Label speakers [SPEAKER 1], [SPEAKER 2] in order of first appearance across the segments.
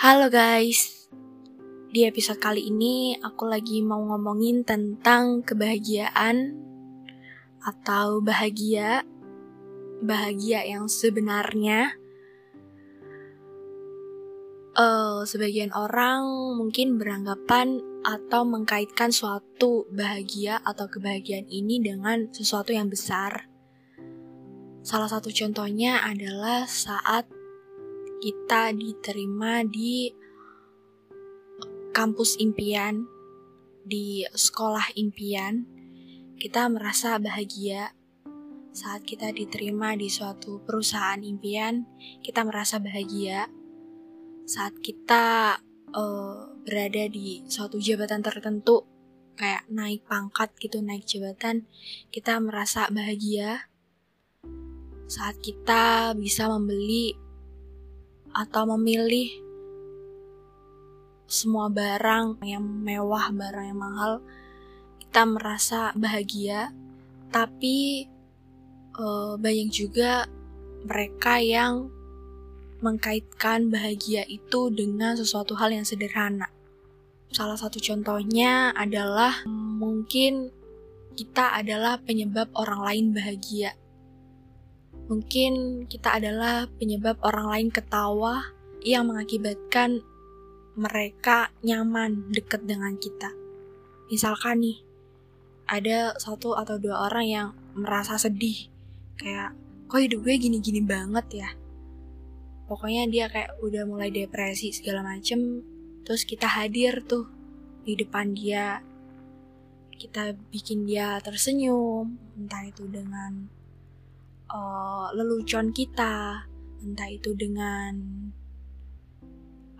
[SPEAKER 1] Halo guys, di episode kali ini aku lagi mau ngomongin tentang kebahagiaan atau bahagia, bahagia yang sebenarnya. Uh, sebagian orang mungkin beranggapan atau mengkaitkan suatu bahagia atau kebahagiaan ini dengan sesuatu yang besar. Salah satu contohnya adalah saat kita diterima di kampus impian, di sekolah impian, kita merasa bahagia. Saat kita diterima di suatu perusahaan impian, kita merasa bahagia. Saat kita uh, berada di suatu jabatan tertentu, kayak naik pangkat gitu, naik jabatan, kita merasa bahagia. Saat kita bisa membeli atau memilih semua barang yang mewah, barang yang mahal, kita merasa bahagia. Tapi uh, banyak juga mereka yang mengkaitkan bahagia itu dengan sesuatu hal yang sederhana. Salah satu contohnya adalah mungkin kita adalah penyebab orang lain bahagia. Mungkin kita adalah penyebab orang lain ketawa yang mengakibatkan mereka nyaman deket dengan kita. Misalkan nih, ada satu atau dua orang yang merasa sedih, kayak kok hidup gue gini-gini banget ya. Pokoknya dia kayak udah mulai depresi segala macem, terus kita hadir tuh di depan dia, kita bikin dia tersenyum, entah itu dengan uh, lelucon kita, entah itu dengan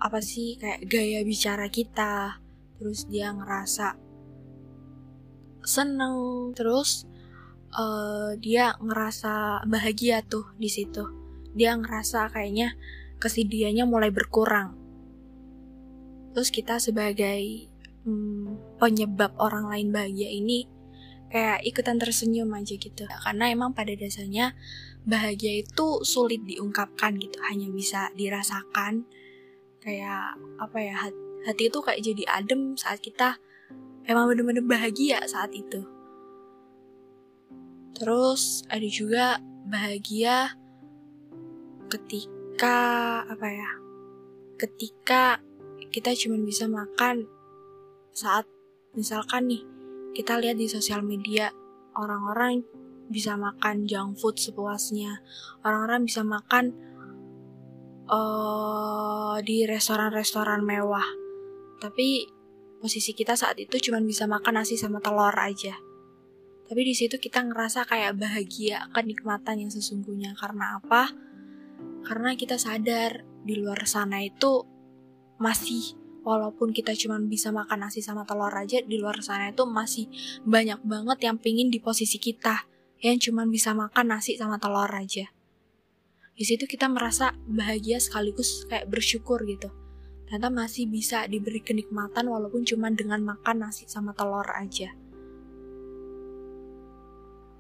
[SPEAKER 1] apa sih kayak gaya bicara kita, terus dia ngerasa seneng, terus uh, dia ngerasa bahagia tuh di situ. Dia ngerasa kayaknya kesedihannya mulai berkurang. Terus kita sebagai hmm, penyebab orang lain bahagia ini kayak ikutan tersenyum aja gitu. Karena emang pada dasarnya bahagia itu sulit diungkapkan gitu hanya bisa dirasakan. Kayak apa ya hati, itu kayak jadi adem saat kita emang bener-bener bahagia saat itu. Terus ada juga bahagia ketika apa ya ketika kita cuma bisa makan saat misalkan nih kita lihat di sosial media orang-orang bisa makan junk food sepuasnya. Orang-orang bisa makan uh, di restoran-restoran mewah. Tapi posisi kita saat itu cuma bisa makan nasi sama telur aja. Tapi di situ kita ngerasa kayak bahagia kenikmatan yang sesungguhnya. Karena apa? Karena kita sadar di luar sana itu masih walaupun kita cuma bisa makan nasi sama telur aja di luar sana itu masih banyak banget yang pingin di posisi kita yang cuma bisa makan nasi sama telur aja. Di situ kita merasa bahagia sekaligus kayak bersyukur gitu. Ternyata masih bisa diberi kenikmatan walaupun cuma dengan makan nasi sama telur aja.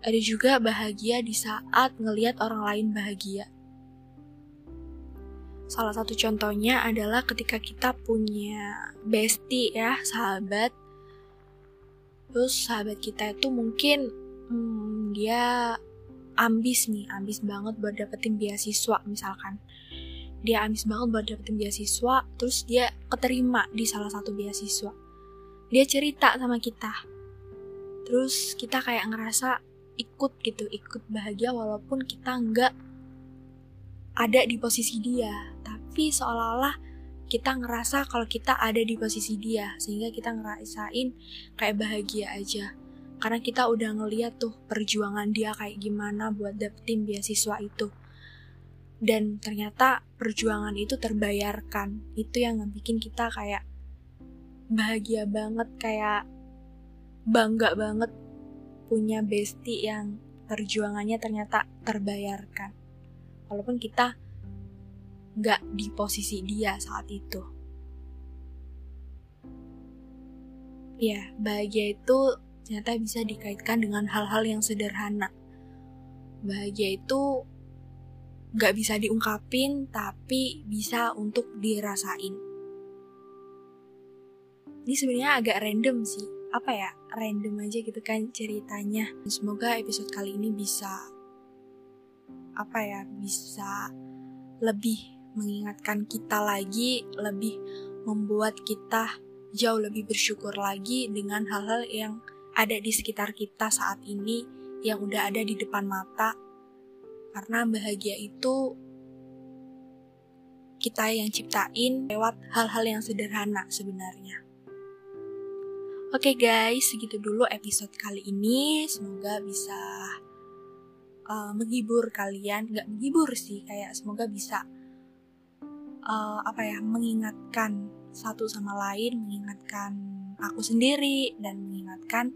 [SPEAKER 1] Ada juga bahagia di saat ngelihat orang lain bahagia Salah satu contohnya adalah ketika kita punya bestie ya, sahabat. Terus sahabat kita itu mungkin hmm, dia ambis nih, ambis banget buat dapetin beasiswa misalkan. Dia ambis banget buat dapetin beasiswa, terus dia keterima di salah satu beasiswa. Dia cerita sama kita. Terus kita kayak ngerasa ikut gitu, ikut bahagia walaupun kita nggak ada di posisi dia tapi seolah-olah kita ngerasa kalau kita ada di posisi dia sehingga kita ngerasain kayak bahagia aja. Karena kita udah ngeliat tuh perjuangan dia kayak gimana buat dapetin beasiswa itu. Dan ternyata perjuangan itu terbayarkan. Itu yang bikin kita kayak bahagia banget kayak bangga banget punya bestie yang perjuangannya ternyata terbayarkan. Walaupun kita nggak di posisi dia saat itu. Ya, bahagia itu ternyata bisa dikaitkan dengan hal-hal yang sederhana. Bahagia itu nggak bisa diungkapin, tapi bisa untuk dirasain. Ini sebenarnya agak random sih. Apa ya? Random aja gitu kan ceritanya. Semoga episode kali ini bisa apa ya? Bisa lebih mengingatkan kita lagi, lebih membuat kita jauh lebih bersyukur lagi dengan hal-hal yang ada di sekitar kita saat ini yang udah ada di depan mata. Karena bahagia itu kita yang ciptain lewat hal-hal yang sederhana sebenarnya. Oke okay guys, segitu dulu episode kali ini. Semoga bisa uh, menghibur kalian. Gak menghibur sih, kayak semoga bisa uh, apa ya mengingatkan satu sama lain, mengingatkan aku sendiri dan mengingatkan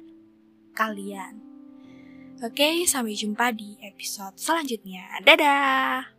[SPEAKER 1] kalian. Oke, sampai jumpa di episode selanjutnya. Dadah.